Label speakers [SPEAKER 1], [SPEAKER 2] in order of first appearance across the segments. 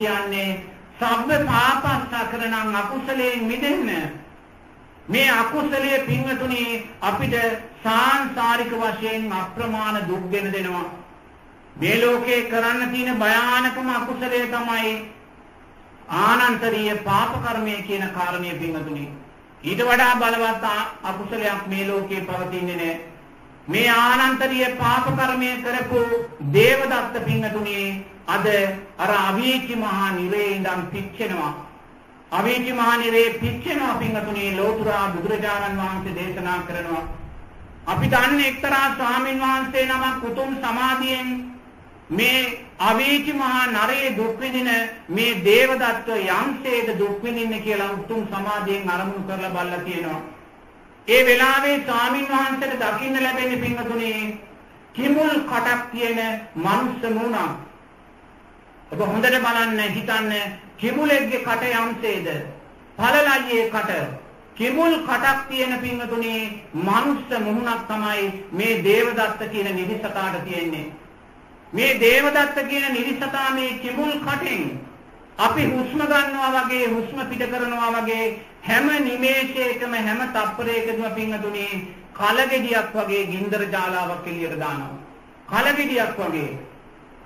[SPEAKER 1] කියන්නේ සබ්බ පාපස්සකරණං අකුසලයෙන් මිදෙන්න. මේ අකුසලයේ පින්වතුනි අපිට සාංශාරික වශයෙන් අප්‍රමාණ දුක් ගෙන දෙනවා. මේ ලෝකේ කරන්න තියෙන භයානකම අකුසලයේ තමයි ආනන්තරීය පාප කර්මය කියන කාරණය පින්වතුනි. ඊට වඩා බලවත් අකුසලයක් මේ ලෝකේ පවතින්නේ නැහැ. මේ ආනන්තරීය පාප කර්මය කරපු දේවදත්ත පින්වතුනි අද අර අවීචි මහා නිරේ ඉඳන් පිච්චෙනවා. අවීචි මහා නිරේ පිච්චෙනවා පින්වතුනි ලෝතුරා බුදුරජාණන් වහන්සේ දේශනා කරනවා. අපි දන්නේ එක්තරා ස්වාමීන් වහන්සේ නමක් උතුම් සමාධියෙන් මේ අවීචි මහා නරේ දුක් විඳින මේ දේවදත්ත යම්සේද දුක් විඳින්නේ කියලා උතුම් සමාධියෙන් අරමුණු කරලා බලලා තියෙනවා. ඒ වෙලාවේ ස්වාමීන් වහන්සේට දකින්න ලැබෙන්නේ පින්වතුනි කිමුල් කටක් තියෙන මනුස්ස මුණක්. ඔබ හොඳට බලන්න හිතන්න. කිමුලෙක්ගේ කට යම්සේද? පළලයියේ කට. කිමුල් කටක් තියෙන පින්වතුනි මනුස්ස මුහුණක් තමයි මේ දේවදත්ත කියන නිරිසතාට තියෙන්නේ. මේ දේවදත්ත කියන නිරිසතා මේ කිමුල් කටෙන් අපි හුස්ම ගන්නවා වගේ හුස්ම පිට කරනවා වගේ හැම නිමේෂයකම හැම තප්පරයකදම පින්වතුනි කලගෙඩියක් වගේ ගින්දර ජාලාවක් එළියට දානවා කලගෙඩියක් වගේ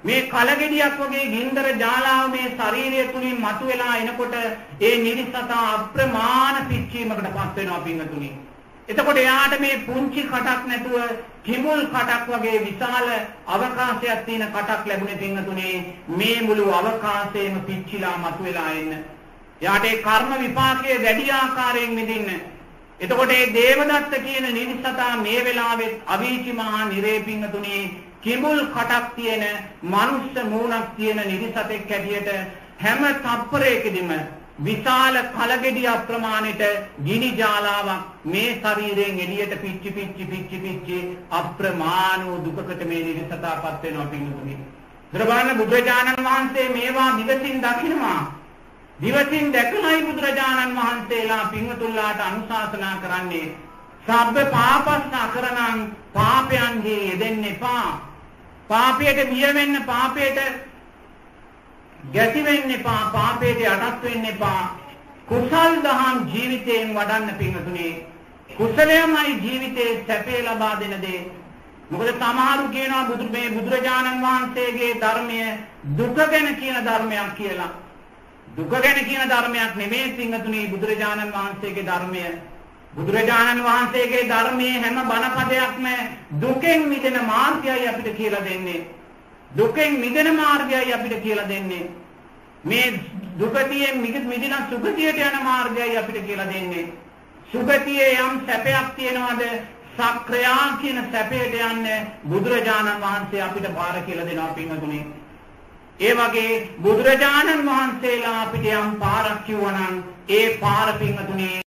[SPEAKER 1] මේ කලගෙඩියක් වගේ ගින්දර ජාලාව මේ ශරීරය තුලින් මතුවලා එනකොට ඒ නිරිසතා අප්‍රමාණ පිච්චීමකට පත් වෙනවා පින්වතුනි. එතකොට එයාට මේ පුංචි කටක් නැතුව කිමුල් කටක් වගේ විශාල අවකාශයක් තියෙන කටක් ලැබුණේ පින්වතුනි මේ මුළු අවකාශයේම පිච්චිලා මතුවලා එන්න. එයාට ඒ කර්ම විපාකයේ වැඩි ආකාරයෙන් මිදින්න. එතකොට මේ දේවදත්ත කියන නිරිසතා මේ වෙලාවෙත් අවීචි මහා නිරේ පින්වතුනි කිඹුල් කටක් තියෙන මනුස්ස මූණක් තියෙන නිරිසතෙක් හැටියට හැම තප්පරයකදීම විශාල කලගෙඩිය ප්‍රමාණයට ගිනි ජාලාවක් මේ ශරීරයෙන් එළියට පිච්චි පිච්චි පිච්චි පිච්චි අප්‍රමාණ වූ දුකකට මේ නිරිසතාපත් වෙනවා පින්තුනි. දරබාන බුදුරජාණන් වහන්සේ මේවා දිවසින් දකිනවා. දිවසින් දැකලායි බුදුරජාණන් වහන්සේලා පින්වතුන්ලාට අනුශාසනා කරන්නේ සබ්බ පාපස්ස අකරණං පාපයන්හි යෙදෙන්න එපා. පාපයට බිය වෙන්න පාපයට ගැති වෙන්න එපා පාපයට යටත් වෙන්න එපා කුසල් දහම් ජීවිතයෙන් වඩන්න පිංගතුනේ කුසලයමයි ජීවිතේ සැපේ ලබා දෙන දේ. මොකද සමහරු කියනවා බුදු මේ බුදුරජාණන් වහන්සේගේ ධර්මය දුක ගැන කියන ධර්මයක් කියලා. දුක ගැන කියන ධර්මයක් නෙමෙයි පිංගතුනේ බුදුරජාණන් වහන්සේගේ ධර්මය. බුදුරජාණන් වහන්සේගේ ධර්මයේ හැම බණපදයක්ම දුකෙන් මිදෙන මාර්ගයයි අපිට කියලා දෙන්නේ. දුකෙන් මිදෙන මාර්ගයයි අපිට කියලා දෙන්නේ. මේ දුකතියෙන් මිදින සුගතියට යන මාර්ගයයි අපිට කියලා දෙන්නේ. සුගතියේ යම් සැපයක් තියනවාද සක්‍රියා කියන සැපයට යන්න බුදුරජාණන් වහන්සේ අපිට බාර කියලා දෙනවා පින්වතුනි. ඒ වගේ බුදුරජාණන් වහන්සේලා අපිට යම් පාරක් කිව්වනම් ඒ පාර පින්වතුනි